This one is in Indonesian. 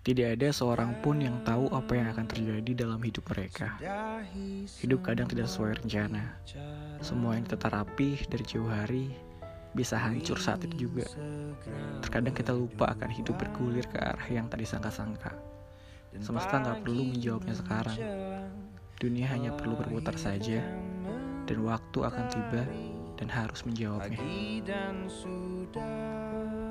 Tidak ada seorang pun yang tahu apa yang akan terjadi dalam hidup mereka. Hidup kadang tidak sesuai rencana. Semua yang kita rapi dari jauh hari bisa hancur saat itu juga. Terkadang kita lupa akan hidup bergulir ke arah yang tadi sangka-sangka. Semesta nggak perlu menjawabnya sekarang. Dunia hanya perlu berputar saja, dan waktu akan tiba dan harus menjawabnya.